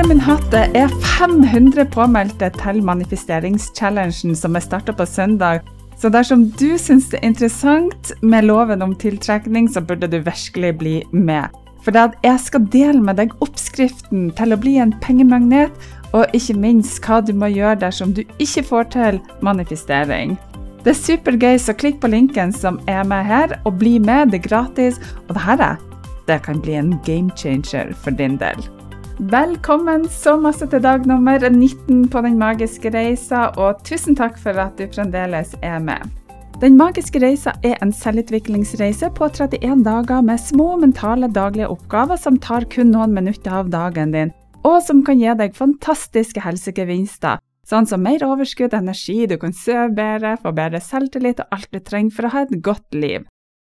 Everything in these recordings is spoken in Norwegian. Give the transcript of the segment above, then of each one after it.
Herre min hatt, det er 500 påmeldte til manifesteringschallengen som er starta på søndag. Så dersom du syns det er interessant med loven om tiltrekning, så burde du virkelig bli med. For jeg skal dele med deg oppskriften til å bli en pengemagnet, og ikke minst hva du må gjøre dersom du ikke får til manifestering. Det er supergøy, så klikk på linken som er med her, og bli med. Det er gratis. Og det her det kan bli en game changer for din del. Velkommen så masse til dag nummer 19 på Den magiske reisa, og tusen takk for at du fremdeles er med. Den magiske reisa er en selvutviklingsreise på 31 dager med små mentale daglige oppgaver som tar kun noen minutter av dagen din, og som kan gi deg fantastiske helsegevinster, sånn som mer overskudd, energi, du kan sove bedre, få bedre selvtillit og alt du trenger for å ha et godt liv.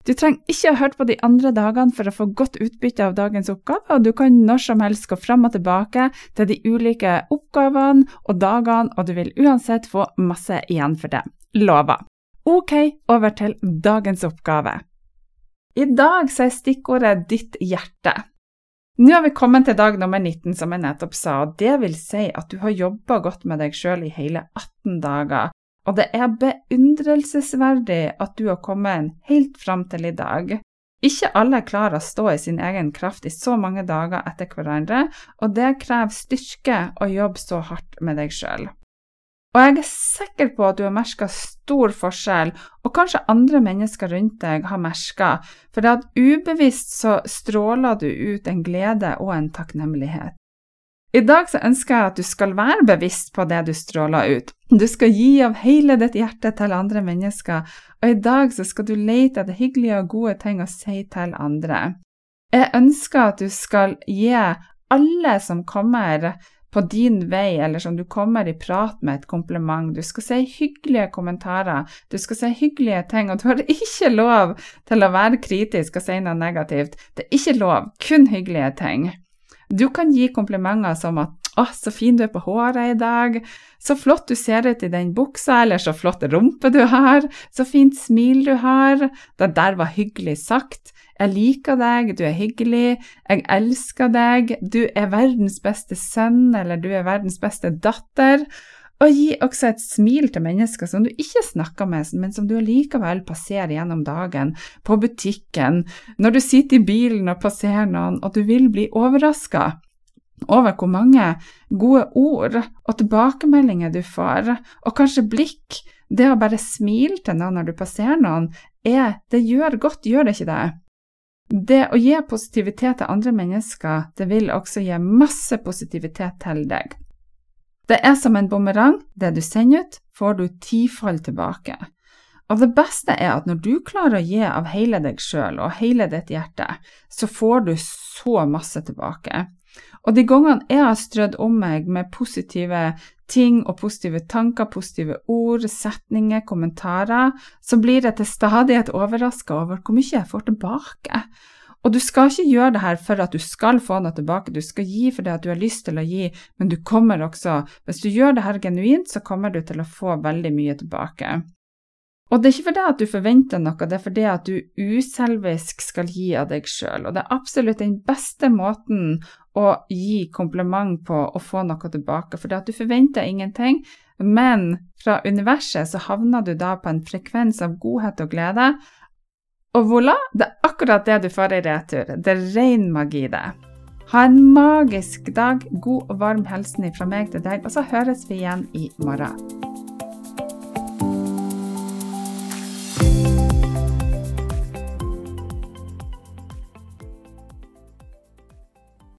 Du trenger ikke ha hørt på de andre dagene for å få godt utbytte av dagens oppgave, og du kan når som helst gå fram og tilbake til de ulike oppgavene og dagene, og du vil uansett få masse igjen for det. Lover. Ok, over til dagens oppgave. I dag så er stikkordet ditt hjerte. Nå har vi kommet til dag nummer 19, som jeg nettopp sa, og det vil si at du har jobba godt med deg sjøl i hele 18 dager. Og det er beundrelsesverdig at du har kommet helt fram til i dag. Ikke alle klarer å stå i sin egen kraft i så mange dager etter hverandre, og det krever styrke å jobbe så hardt med deg sjøl. Og jeg er sikker på at du har merka stor forskjell, og kanskje andre mennesker rundt deg har merka, for det at ubevisst så stråler du ut en glede og en takknemlighet. I dag så ønsker jeg at du skal være bevisst på det du stråler ut. Du skal gi av hele ditt hjerte til andre mennesker, og i dag så skal du lete etter hyggelige og gode ting å si til andre. Jeg ønsker at du skal gi alle som kommer på din vei, eller som du kommer i prat med, et kompliment. Du skal si hyggelige kommentarer, du skal si hyggelige ting, og du har ikke lov til å være kritisk og si noe negativt. Det er ikke lov, kun hyggelige ting. Du kan gi komplimenter som at 'Å, så fin du er på håret i dag', 'Så flott du ser ut i den buksa', eller 'Så flott rumpe du har', 'Så fint smil du har', 'Det der var hyggelig sagt', 'Jeg liker deg', 'Du er hyggelig', 'Jeg elsker deg', 'Du er verdens beste sønn', eller 'Du er verdens beste datter'. Og gi også et smil til mennesker som du ikke snakker med, men som du likevel passerer gjennom dagen, på butikken, når du sitter i bilen og passerer noen, og du vil bli overraska over hvor mange gode ord og tilbakemeldinger du får, og kanskje blikk. Det å bare smile til noen når du passerer noen, er, det gjør godt, gjør det ikke det? Det å gi positivitet til andre mennesker, det vil også gi masse positivitet til deg. Det er som en bumerang. Det du sender ut, får du tifold tilbake. Og det beste er at når du klarer å gi av hele deg sjøl og hele ditt hjerte, så får du så masse tilbake. Og de gangene jeg har strødd om meg med positive ting og positive tanker, positive ord, setninger, kommentarer, så blir jeg til stadighet overraska over hvor mye jeg får tilbake. Og du skal ikke gjøre det her for at du skal få noe tilbake, du skal gi fordi at du har lyst til å gi, men du kommer også, hvis du gjør det her genuint, så kommer du til å få veldig mye tilbake. Og det er ikke fordi at du forventer noe, det er fordi at du uselvisk skal gi av deg sjøl. Og det er absolutt den beste måten å gi kompliment på og få noe tilbake, fordi at du forventer ingenting, men fra universet så havner du da på en frekvens av godhet og glede og voilà, det akkurat det du får i retur. Det er ren magi, det. Ha en magisk dag. God og varm hilsen fra meg til deg, og så høres vi igjen i morgen.